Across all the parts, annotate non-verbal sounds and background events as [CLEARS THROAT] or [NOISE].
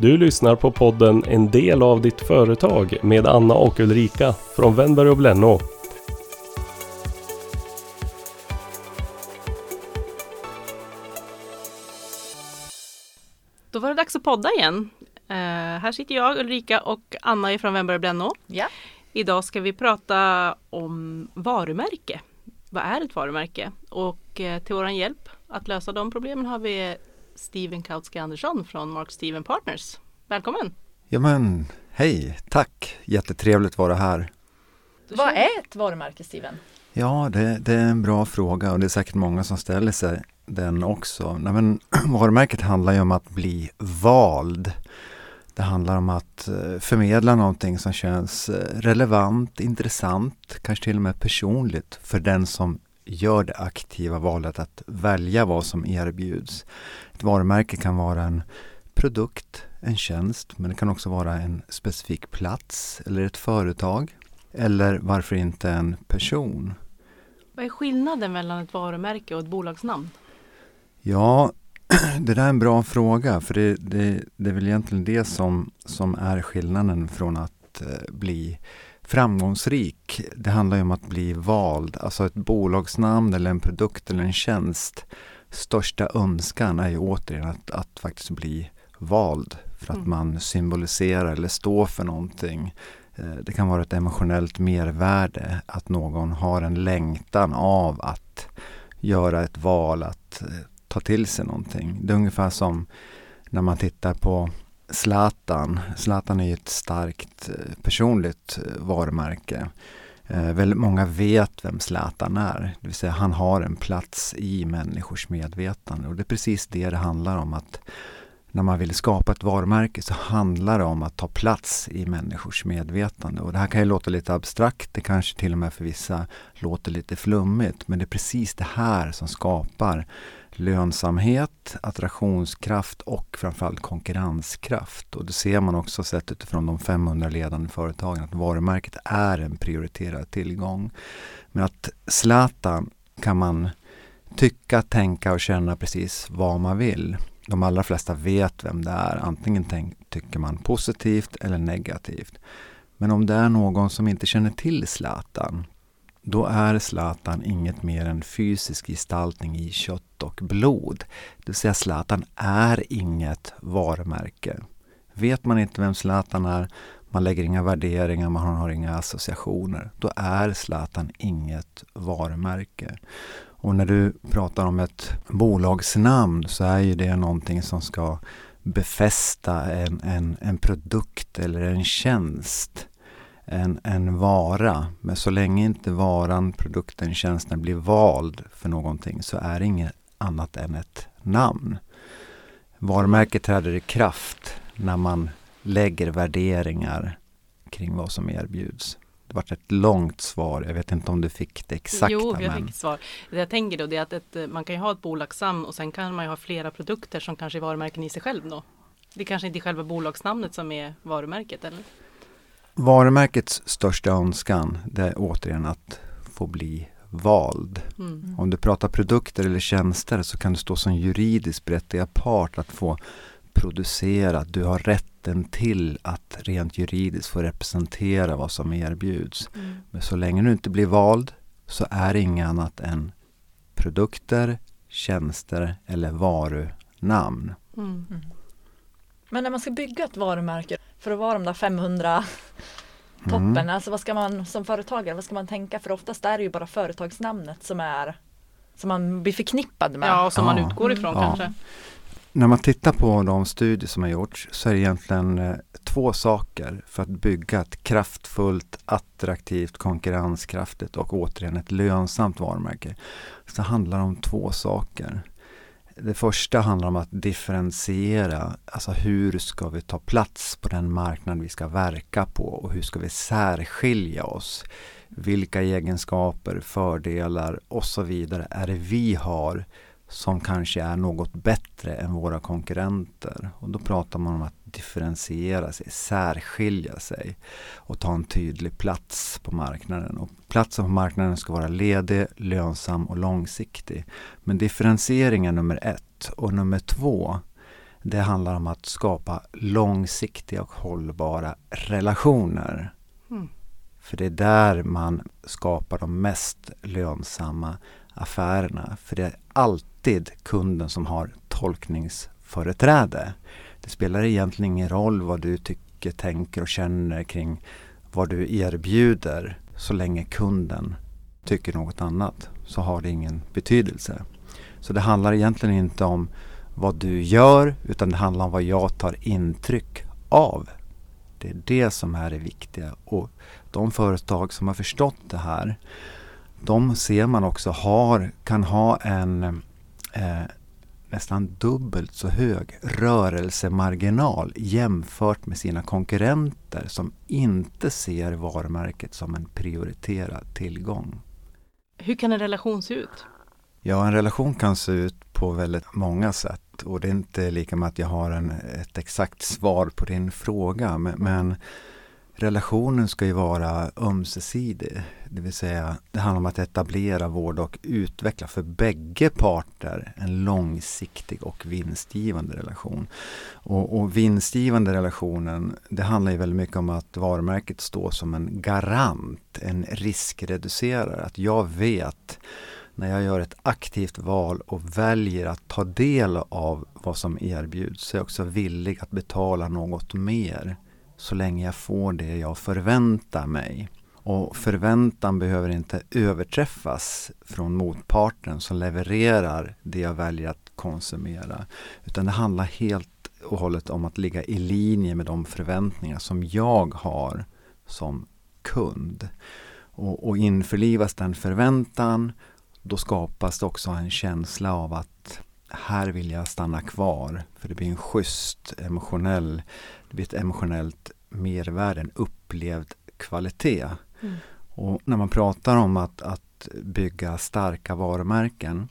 Du lyssnar på podden En del av ditt företag med Anna och Ulrika från Wennberg och Blenno. Då var det dags att podda igen. Uh, här sitter jag, Ulrika och Anna från Wennberg och Blenno. Ja. Idag ska vi prata om varumärke. Vad är ett varumärke? Och uh, till våran hjälp att lösa de problemen har vi Steven Kautsky Andersson från Mark Steven Partners. Välkommen! Ja men hej, tack! Jättetrevligt att vara här. Vad är ett varumärke Steven? Ja, det, det, är en bra fråga och det är säkert många som ställer sig den också. Nej, men, [CLEARS THROAT] varumärket handlar ju om att bli vald. Det handlar om att eh, förmedla någonting som känns eh, relevant, intressant, kanske till och med personligt för den som gör det aktiva valet att välja vad som erbjuds. Ett varumärke kan vara en produkt, en tjänst, men det kan också vara en specifik plats eller ett företag. Eller varför inte en person. Vad är skillnaden mellan ett varumärke och ett bolagsnamn? Ja, [CLEARS THROAT] det där är en bra fråga för det, det, det är väl egentligen det som, som är skillnaden från att eh, bli framgångsrik. Det handlar ju om att bli vald, alltså ett bolagsnamn eller en produkt eller en tjänst. Största önskan är ju återigen att, att faktiskt bli vald för att mm. man symboliserar eller står för någonting. Eh, det kan vara ett emotionellt mervärde att någon har en längtan av att göra ett val, att eh, ta till sig någonting. Det är ungefär som när man tittar på Zlatan. Zlatan är ju ett starkt eh, personligt eh, varumärke. Eh, väldigt många vet vem Zlatan är. Det vill säga han har en plats i människors medvetande och det är precis det det handlar om. att när man vill skapa ett varumärke så handlar det om att ta plats i människors medvetande. Och det här kan ju låta lite abstrakt, det kanske till och med för vissa låter lite flummigt, men det är precis det här som skapar lönsamhet, attraktionskraft och framförallt konkurrenskraft. Och det ser man också sett utifrån de 500 ledande företagen att varumärket är en prioriterad tillgång. Men att Zlatan kan man tycka, tänka och känna precis vad man vill de allra flesta vet vem det är. Antingen tänk, tycker man positivt eller negativt. Men om det är någon som inte känner till Zlatan, då är Zlatan inget mer än fysisk gestaltning i kött och blod. Det vill säga Zlatan är inget varumärke. Vet man inte vem Zlatan är, man lägger inga värderingar, man har inga associationer, då är Zlatan inget varumärke. Och när du pratar om ett bolagsnamn så är ju det någonting som ska befästa en, en, en produkt eller en tjänst. En, en vara. Men så länge inte varan, produkten, tjänsten blir vald för någonting så är det inget annat än ett namn. Varumärket träder i kraft när man lägger värderingar kring vad som erbjuds. Det var ett långt svar. Jag vet inte om du fick det exakta. Jo, jag men... fick ett svar. Det jag tänker då det är att ett, man kan ju ha ett bolagsnamn och sen kan man ju ha flera produkter som kanske är varumärken i sig själv då. Det kanske inte är själva bolagsnamnet som är varumärket eller? Varumärkets största önskan det är återigen att få bli vald. Mm. Om du pratar produkter eller tjänster så kan du stå som juridiskt berättigad part att få producera. Du har rätten till att rent juridiskt få representera vad som erbjuds. Mm. Men så länge du inte blir vald så är det inget annat än produkter, tjänster eller varunamn. Mm. Mm. Men när man ska bygga ett varumärke för att vara de där 500 toppen, mm. alltså vad ska man som företagare, vad ska man tänka? För oftast är det ju bara företagsnamnet som är som man blir förknippad med. Ja, som ja. man utgår ifrån ja. kanske. När man tittar på de studier som har gjorts så är det egentligen eh, två saker för att bygga ett kraftfullt, attraktivt, konkurrenskraftigt och återigen ett lönsamt varumärke. Så handlar det om två saker. Det första handlar om att differentiera, alltså hur ska vi ta plats på den marknad vi ska verka på och hur ska vi särskilja oss? Vilka egenskaper, fördelar och så vidare är det vi har som kanske är något bättre än våra konkurrenter. Och då pratar man om att differentiera sig, särskilja sig och ta en tydlig plats på marknaden. Och platsen på marknaden ska vara ledig, lönsam och långsiktig. Men differentiering är nummer ett. Och nummer två, det handlar om att skapa långsiktiga och hållbara relationer. Mm. För det är där man skapar de mest lönsamma affärerna. För det är alltid kunden som har tolkningsföreträde. Det spelar egentligen ingen roll vad du tycker, tänker och känner kring vad du erbjuder så länge kunden tycker något annat så har det ingen betydelse. Så det handlar egentligen inte om vad du gör utan det handlar om vad jag tar intryck av. Det är det som är det viktiga och de företag som har förstått det här de ser man också har, kan ha en eh, nästan dubbelt så hög rörelsemarginal jämfört med sina konkurrenter som inte ser varumärket som en prioriterad tillgång. Hur kan en relation se ut? Ja, en relation kan se ut på väldigt många sätt och det är inte lika med att jag har en, ett exakt svar på din fråga men, men relationen ska ju vara ömsesidig. Det vill säga, det handlar om att etablera, vårda och utveckla för bägge parter en långsiktig och vinstgivande relation. Och, och vinstgivande relationen, det handlar ju väldigt mycket om att varumärket står som en garant, en riskreducerare. Att jag vet när jag gör ett aktivt val och väljer att ta del av vad som erbjuds så är jag också villig att betala något mer så länge jag får det jag förväntar mig. Och förväntan behöver inte överträffas från motparten som levererar det jag väljer att konsumera. Utan det handlar helt och hållet om att ligga i linje med de förväntningar som jag har som kund. Och, och införlivas den förväntan, då skapas det också en känsla av att här vill jag stanna kvar. För det blir en schysst emotionell, det blir ett emotionellt mervärde, en upplevd kvalitet. Mm. Och när man pratar om att, att bygga starka varumärken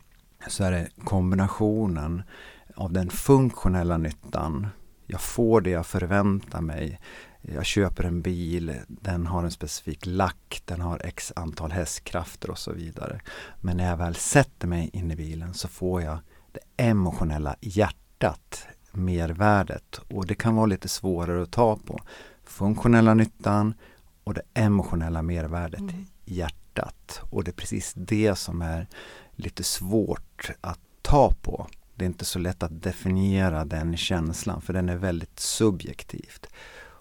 så är det kombinationen av den funktionella nyttan. Jag får det jag förväntar mig. Jag köper en bil, den har en specifik lack, den har x antal hästkrafter och så vidare. Men när jag väl sätter mig in i bilen så får jag det emotionella hjärtat, mervärdet. Och det kan vara lite svårare att ta på. Funktionella nyttan och det emotionella mervärdet mm. hjärtat. Och det är precis det som är lite svårt att ta på. Det är inte så lätt att definiera den känslan för den är väldigt subjektivt.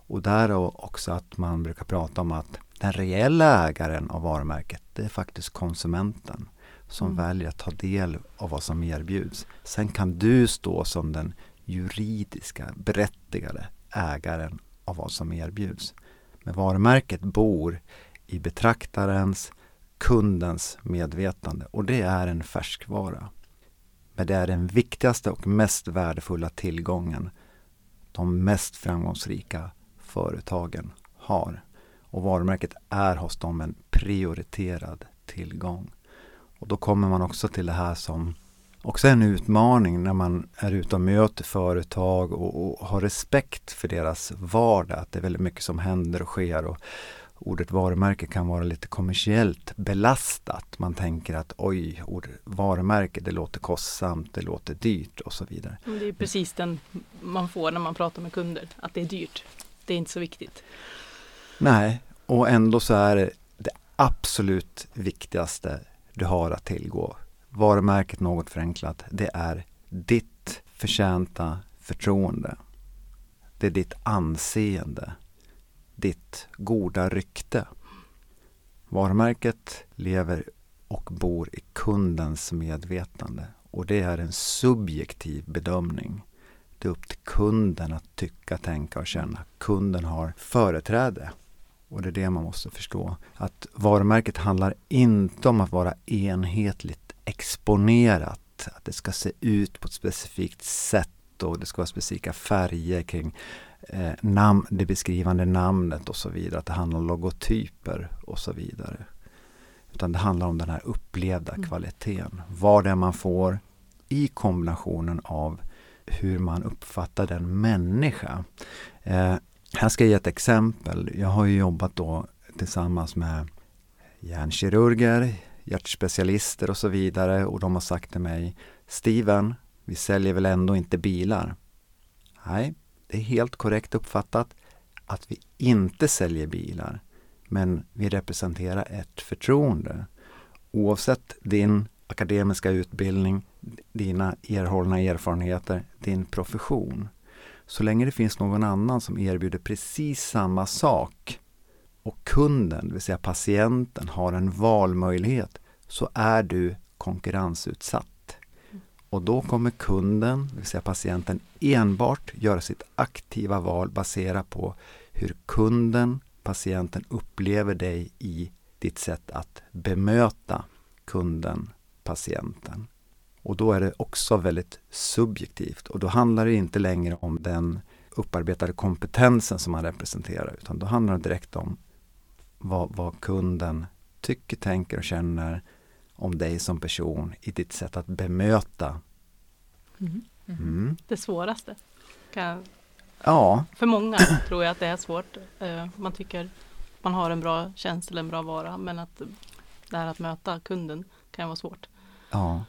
Och där också att man brukar prata om att den reella ägaren av varumärket det är faktiskt konsumenten som mm. väljer att ta del av vad som erbjuds. Sen kan du stå som den juridiska berättigade ägaren av vad som erbjuds. Men varumärket bor i betraktarens, kundens medvetande och det är en färskvara. Men det är den viktigaste och mest värdefulla tillgången de mest framgångsrika företagen har. Och varumärket är hos dem en prioriterad tillgång. Och då kommer man också till det här som också är en utmaning när man är ute och möter företag och, och har respekt för deras vardag. Att det är väldigt mycket som händer och sker. Och ordet varumärke kan vara lite kommersiellt belastat. Man tänker att oj, ordet varumärke det låter kostsamt, det låter dyrt och så vidare. Det är precis den man får när man pratar med kunder, att det är dyrt. Det är inte så viktigt. Nej, och ändå så är det det absolut viktigaste du har att tillgå. Varumärket något förenklat, det är ditt förtjänta förtroende. Det är ditt anseende, ditt goda rykte. Varumärket lever och bor i kundens medvetande och det är en subjektiv bedömning. Det är upp till kunden att tycka, tänka och känna. Kunden har företräde och det är det man måste förstå. Att varumärket handlar inte om att vara enhetligt exponerat. Att det ska se ut på ett specifikt sätt och det ska vara specifika färger kring eh, namn, det beskrivande namnet och så vidare. Att det handlar om logotyper och så vidare. Utan det handlar om den här upplevda mm. kvaliteten. Vad det är man får i kombinationen av hur man uppfattar den människa. Eh, här ska jag ge ett exempel. Jag har jobbat då tillsammans med hjärnkirurger, hjärtspecialister och så vidare och de har sagt till mig Steven, vi säljer väl ändå inte bilar? Nej, det är helt korrekt uppfattat att vi inte säljer bilar. Men vi representerar ett förtroende. Oavsett din akademiska utbildning, dina erhållna erfarenheter, din profession. Så länge det finns någon annan som erbjuder precis samma sak och kunden, det vill säga patienten, har en valmöjlighet så är du konkurrensutsatt. Och då kommer kunden, det vill säga patienten, enbart göra sitt aktiva val baserat på hur kunden, patienten upplever dig i ditt sätt att bemöta kunden, patienten. Och då är det också väldigt subjektivt och då handlar det inte längre om den upparbetade kompetensen som man representerar utan då handlar det direkt om vad, vad kunden tycker, tänker och känner om dig som person i ditt sätt att bemöta. Mm. Mm. Det svåraste. Kan, Ja, för många [CLEARS THROAT] tror jag att det är svårt. Eh, Man tycker man har en bra tjänst eller en bra vara men att det här att möta kunden kan vara svårt. ja.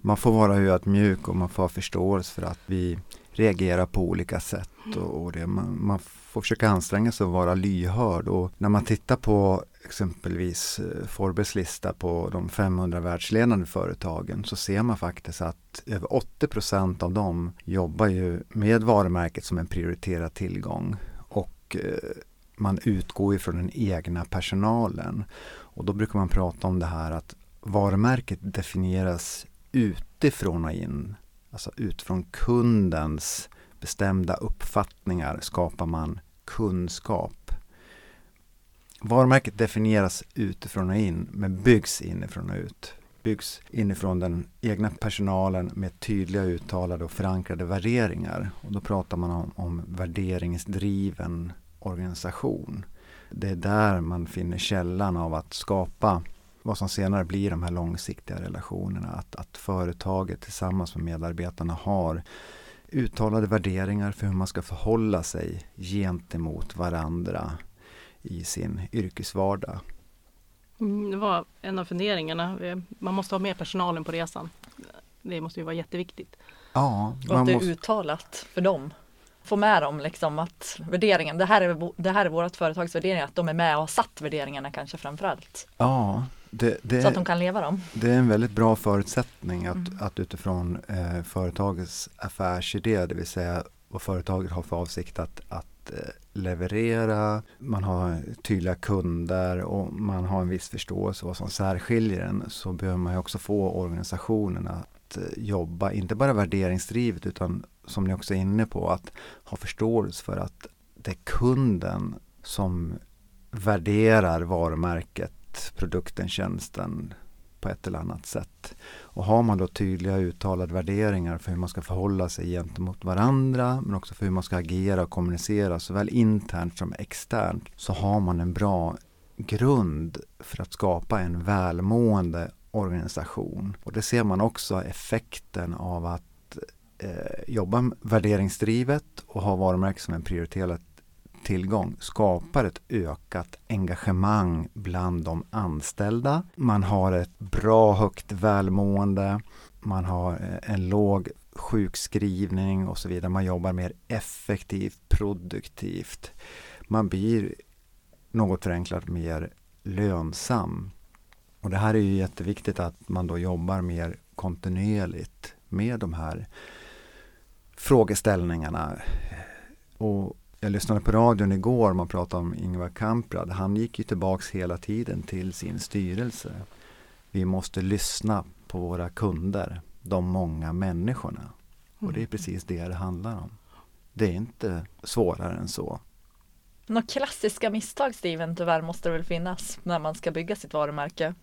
Mm. Man får vara ödmjuk och man får ha förståelse för att vi reagerar på olika sätt. Och, och det, man, man får försöka anstränga sig att vara lyhörd. Och när man tittar på exempelvis eh, Forbes lista på de 500 världsledande företagen så ser man faktiskt att över 80% av dem jobbar ju med varumärket som en prioriterad tillgång. Och eh, man utgår ifrån den egna personalen. Och då brukar man prata om det här att varumärket definieras utifrån och in. Alltså utifrån kundens bestämda uppfattningar skapar man kunskap. Varumärket definieras utifrån och in men byggs inifrån och ut. Byggs inifrån den egna personalen med tydliga uttalade och förankrade värderingar. Och då pratar man om, om värderingsdriven organisation. Det är där man finner källan av att skapa vad som senare blir de här långsiktiga relationerna. Att, att företaget tillsammans med medarbetarna har uttalade värderingar för hur man ska förhålla sig gentemot varandra i sin yrkesvardag. Mm, Det var en av funderingarna. Man måste ha med personalen på resan. Det måste ju vara jätteviktigt. Ja, Och man att det är måste, uttalat för dem. Få med dem liksom att värderingen, det här är, det här är vårt företags värderingar, att de är med och har satt värderingarna kanske framförallt. ja, det, det, Så att de kan leva dem. Det är en väldigt bra förutsättning att, Mm. att utifrån eh, företagets affärsidé, det vill säga vad företaget har för avsikt att, att eh, leverera, man har tydliga kunder och man har en viss förståelse vad som särskiljer en, så behöver man också få organisationen att eh, jobba, inte bara värderingsdrivet utan som ni också är inne på, att ha förståelse för att det är kunden som värderar varumärket, produkten, tjänsten på ett eller annat sätt. Och har man då tydliga uttalade värderingar för hur man ska förhålla sig gentemot varandra men också för hur man ska agera och kommunicera såväl internt som externt så har man en bra grund för att skapa en välmående organisation. Och det ser man också effekten av att eh, jobba värderingsdrivet och ha varumärke som en prioriterad tillgång skapar ett ökat engagemang bland de anställda. Man har ett bra högt välmående. Man har eh, en låg sjukskrivning och så vidare. Man jobbar mer effektivt, produktivt. Man blir något förenklat mer lönsam. Och det här är ju jätteviktigt att man då jobbar mer kontinuerligt med de här frågeställningarna. Och jag lyssnade på radion igår, man pratade om Ingvar Kamprad. Han gick ju tillbaks hela tiden till sin styrelse. Vi måste lyssna på våra kunder, de många människorna. Och det är precis det det handlar om. Det är inte svårare än så. Några klassiska misstag Steven tyvärr måste det väl finnas när man ska bygga sitt varumärke.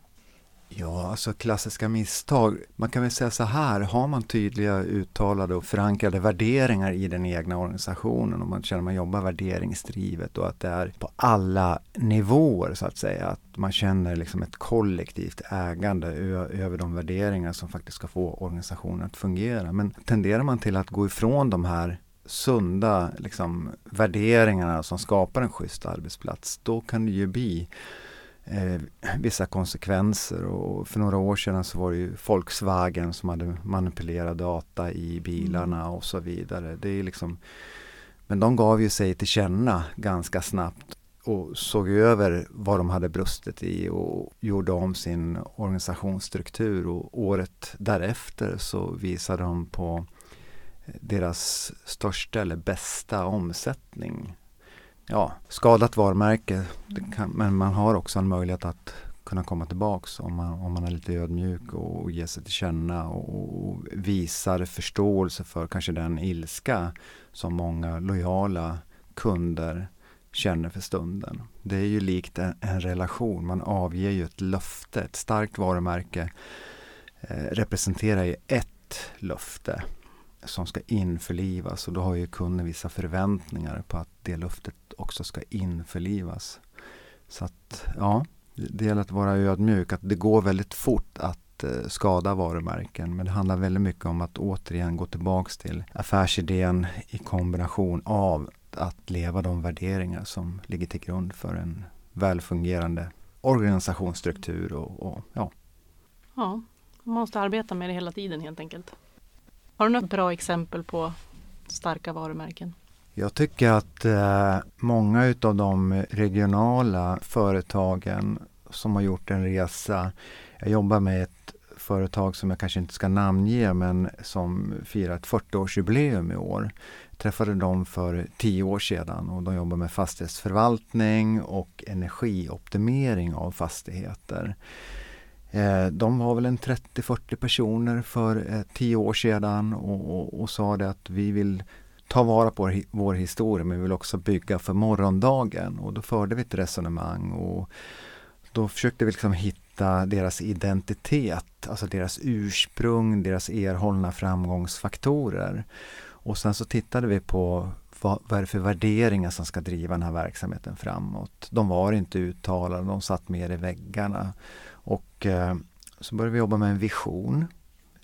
Ja, alltså klassiska misstag. Man kan väl säga så här, har man tydliga uttalade och förankrade värderingar i den egna organisationen och man känner att man jobbar värderingsdrivet och att det är på alla nivåer så att säga. Att man känner liksom ett kollektivt ägande över de värderingar som faktiskt ska få organisationen att fungera. Men tenderar man till att gå ifrån de här sunda liksom, värderingarna som skapar en schysst arbetsplats, då kan det ju bli eh, vissa konsekvenser och för några år sedan så var det ju Volkswagen som hade manipulerat data i bilarna mm. och så vidare. Det är liksom, men de gav ju sig till känna ganska snabbt och såg över vad de hade brustit i och gjorde om sin organisationsstruktur och året därefter så visade de på deras största eller bästa omsättning. Ja, skadat varumärke, kan, men man har också en möjlighet att kunna komma tillbaks om man, om man är lite ödmjuk och, och ger sig till känna och, och visar förståelse för kanske den ilska som många lojala kunder känner för stunden. Det är ju likt en, en relation, man avger ju ett löfte. Ett starkt varumärke eh, representerar ju ett löfte som ska införlivas och då har ju kunden vissa förväntningar på att det löftet också ska införlivas. Så att ja, det gäller att vara ödmjuk, att det går väldigt fort att eh, skada varumärken men det handlar väldigt mycket om att återigen gå tillbaks till affärsidén i kombination av att leva de värderingar som ligger till grund för en välfungerande organisationsstruktur och, och ja. Ja, man måste arbeta med det hela tiden helt enkelt. Har du något bra exempel på starka varumärken? Jag tycker att eh, många utav de regionala företagen som har gjort en resa. Jag jobbar med ett företag som jag kanske inte ska namnge men som firar ett 40-årsjubileum i år. Jag träffade dem för tio år sedan och de jobbar med fastighetsförvaltning och energioptimering av fastigheter. Eh, de var väl en 30-40 personer för eh, tio år sedan och, och, och, sa det att vi vill ta vara på vår historia men vi vill också bygga för morgondagen och då förde vi ett resonemang och då försökte vi liksom hitta deras identitet, alltså deras ursprung, deras erhållna framgångsfaktorer. Och sen så tittade vi på vad, vad är det för värderingar som ska driva den här verksamheten framåt. De var inte uttalade, de satt mer i väggarna. Och eh, så började vi jobba med en vision.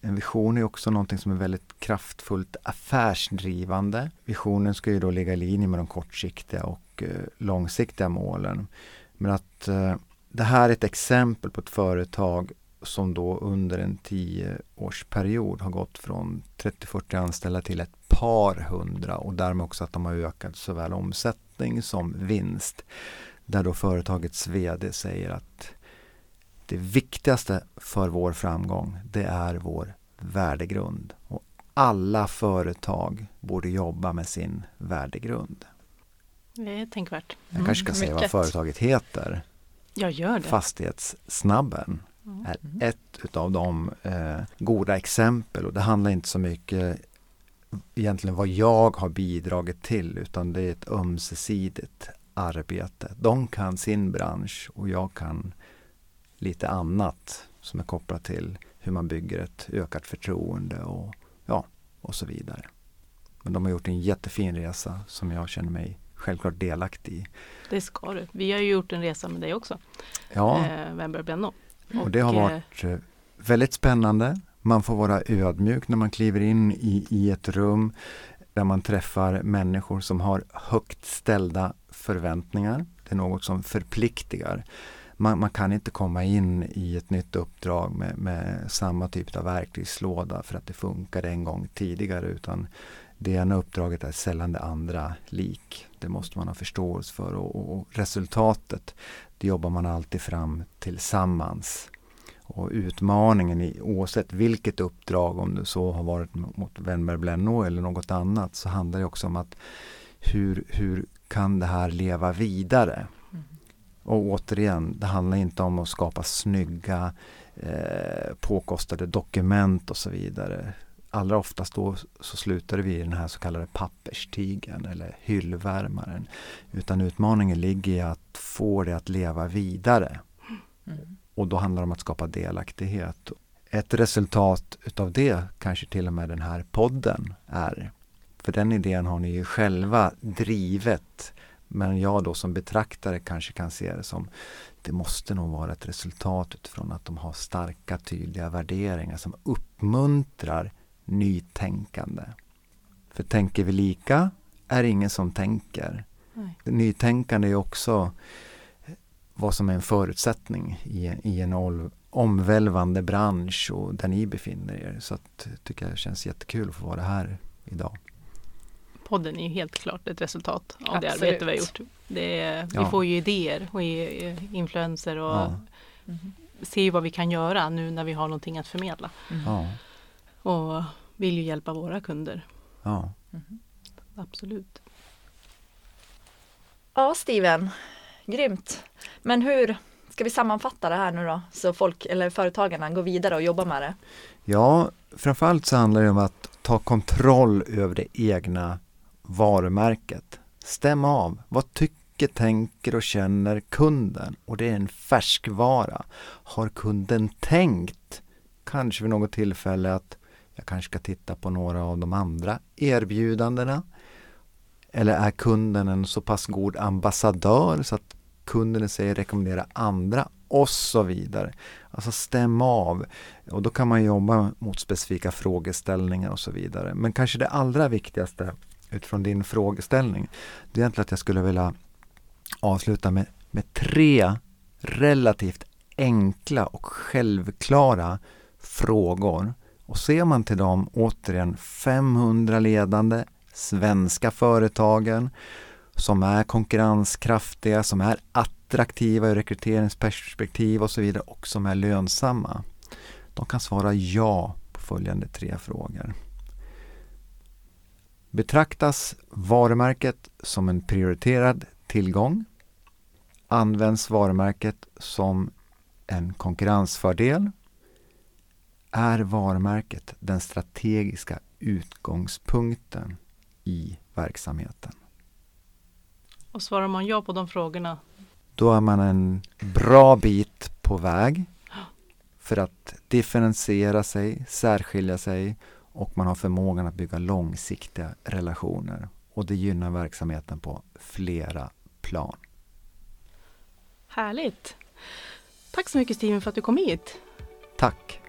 En vision är också någonting som är väldigt kraftfullt affärsdrivande. Visionen ska ju då ligga i linje med de kortsiktiga och eh, långsiktiga målen. Men att eh, det här är ett exempel på ett företag som då under en tioårsperiod har gått från 30-40 anställda till ett par hundra och därmed också att de har ökat såväl omsättning som vinst. Där då företagets VD säger att det viktigaste för vår framgång det är vår värdegrund. Och alla företag borde jobba med sin värdegrund. Det är tänkvärt. Jag kanske ska mm, säga vad företaget heter. Jag gör det. Fastighetssnabben mm. är ett av de eh, goda exempel och det handlar inte så mycket egentligen vad jag har bidragit till utan det är ett ömsesidigt arbete. De kan sin bransch och jag kan lite annat som är kopplat till hur man bygger ett ökat förtroende och, ja, och så vidare. Men de har gjort en jättefin resa som jag känner mig självklart delaktig i. Det ska du. Vi har ju gjort en resa med dig också. Ja. Eh, Benno. Och, och det har varit eh, väldigt spännande. Man får vara ödmjuk när man kliver in i, i ett rum där man träffar människor som har högt ställda förväntningar. Det är något som förpliktigar man, man, kan inte komma in i ett nytt uppdrag med, med, samma typ av verktygslåda för att det funkade en gång tidigare utan det ena uppdraget är sällan det andra lik. Det måste man ha förståelse för och, och resultatet det jobbar man alltid fram tillsammans. Och utmaningen i oavsett vilket uppdrag, om det så har varit mot Wenberg Blenno eller något annat, så handlar det också om att hur, hur kan det här leva vidare? Och återigen, det handlar inte om att skapa snygga eh, påkostade dokument och så vidare. Allra oftast då så slutar vi i den här så kallade papperstigen eller hyllvärmaren. Utan utmaningen ligger i att få det att leva vidare. Mm. Och då handlar det om att skapa delaktighet. Ett resultat utav det kanske till och med den här podden är. För den idén har ni ju själva drivet men jag då som betraktare kanske kan se det som det måste nog vara ett resultat utifrån att de har starka tydliga värderingar som uppmuntrar nytänkande. För tänker vi lika är det ingen som tänker. Nej. Nytänkande är också vad som är en förutsättning i, i en omvälvande bransch och där ni befinner er. Så att, tycker jag det känns jättekul att få vara här idag. Podden är ju helt klart ett resultat av det Absolut. arbete vi har gjort. Det är, Ja. Vi får ju idéer och influenser och Ja. Ser ju vad vi kan göra nu när vi har någonting att förmedla. Mm. Ja, Och vill ju hjälpa våra kunder. ja. Mhm. Absolut. Ja, Steven. Grymt. Men hur ska vi sammanfatta det här nu då? Så folk eller företagarna går vidare och jobbar med det. ja, framförallt så handlar det om att ta kontroll över det egna varumärket. Stäm av. Vad tycker, tänker och känner kunden? Och det är en färskvara. Har kunden tänkt, kanske vid något tillfälle, att jag kanske ska titta på några av de andra erbjudandena? Eller är kunden en så pass god ambassadör så att kunden i sig rekommenderar andra och så vidare. Alltså stäm av. Och då kan man jobba mot specifika frågeställningar och så vidare. Men kanske det allra viktigaste utifrån din frågeställning, det är egentligen att jag skulle vilja avsluta med, med tre relativt enkla och självklara frågor. Och ser man till dem, återigen 500 ledande svenska företagen som är konkurrenskraftiga, som är attraktiva ur rekryteringsperspektiv och så vidare och som är lönsamma. De kan svara ja på följande tre frågor. Betraktas varumärket som en prioriterad tillgång? Används varumärket som en konkurrensfördel? Är varumärket den strategiska utgångspunkten i verksamheten? Och svarar man ja på de frågorna Då är man en bra bit på väg för att differentiera sig, särskilja sig och man har förmågan att bygga långsiktiga relationer. Och det gynnar verksamheten på flera plan. Härligt! Tack så mycket Steven för att du kom hit. Tack!